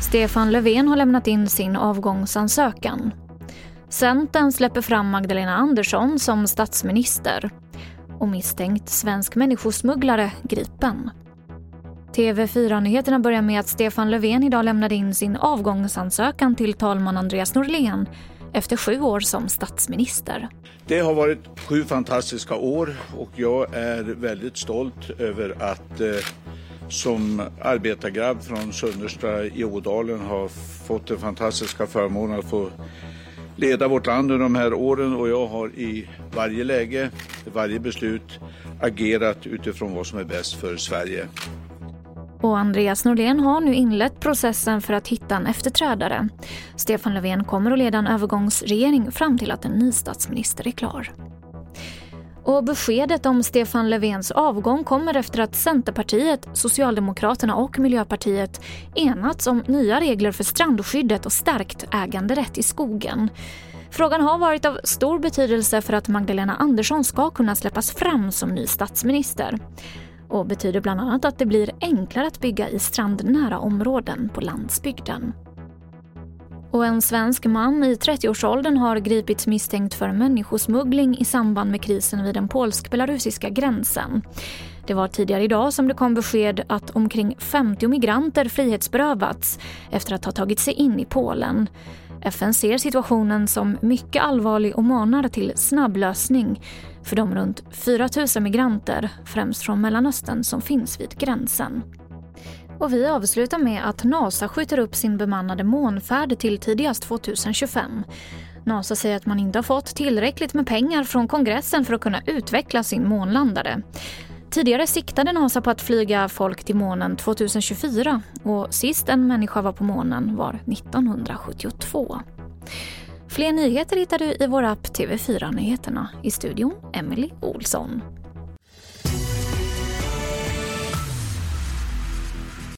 Stefan Löfven har lämnat in sin avgångsansökan. Centern släpper fram Magdalena Andersson som statsminister och misstänkt svensk människosmugglare gripen. TV4-nyheterna börjar med att Stefan Löfven idag lämnade in sin avgångsansökan till talman Andreas Norlén efter sju år som statsminister. Det har varit sju fantastiska år och jag är väldigt stolt över att eh, som arbetargrabb från Sunnersta i Ådalen ha fått den fantastiska förmånen att få leda vårt land under de här åren och jag har i varje läge, i varje beslut agerat utifrån vad som är bäst för Sverige. Och Andreas Norlén har nu inlett processen för att hitta en efterträdare. Stefan Löfven kommer att leda en övergångsregering fram till att en ny statsminister är klar. Och beskedet om Stefan Löfvens avgång kommer efter att Centerpartiet, Socialdemokraterna och Miljöpartiet enats om nya regler för strandskyddet och stärkt äganderätt i skogen. Frågan har varit av stor betydelse för att Magdalena Andersson ska kunna släppas fram som ny statsminister och betyder bland annat att det blir enklare att bygga i strandnära områden på landsbygden. Och en svensk man i 30-årsåldern har gripits misstänkt för människosmuggling i samband med krisen vid den polsk-belarusiska gränsen. Det var tidigare idag som det kom besked att omkring 50 migranter frihetsberövats efter att ha tagit sig in i Polen. FN ser situationen som mycket allvarlig och manar till snabb lösning för de runt 4 000 migranter, främst från Mellanöstern, som finns vid gränsen. Och vi avslutar med att NASA skjuter upp sin bemannade månfärd till tidigast 2025. NASA säger att man inte har fått tillräckligt med pengar från kongressen för att kunna utveckla sin månlandare. Tidigare siktade NASA på att flyga folk till månen 2024 och sist en människa var på månen var 1972. Fler nyheter hittar du i vår app TV4 Nyheterna. I studion Emily Olsson.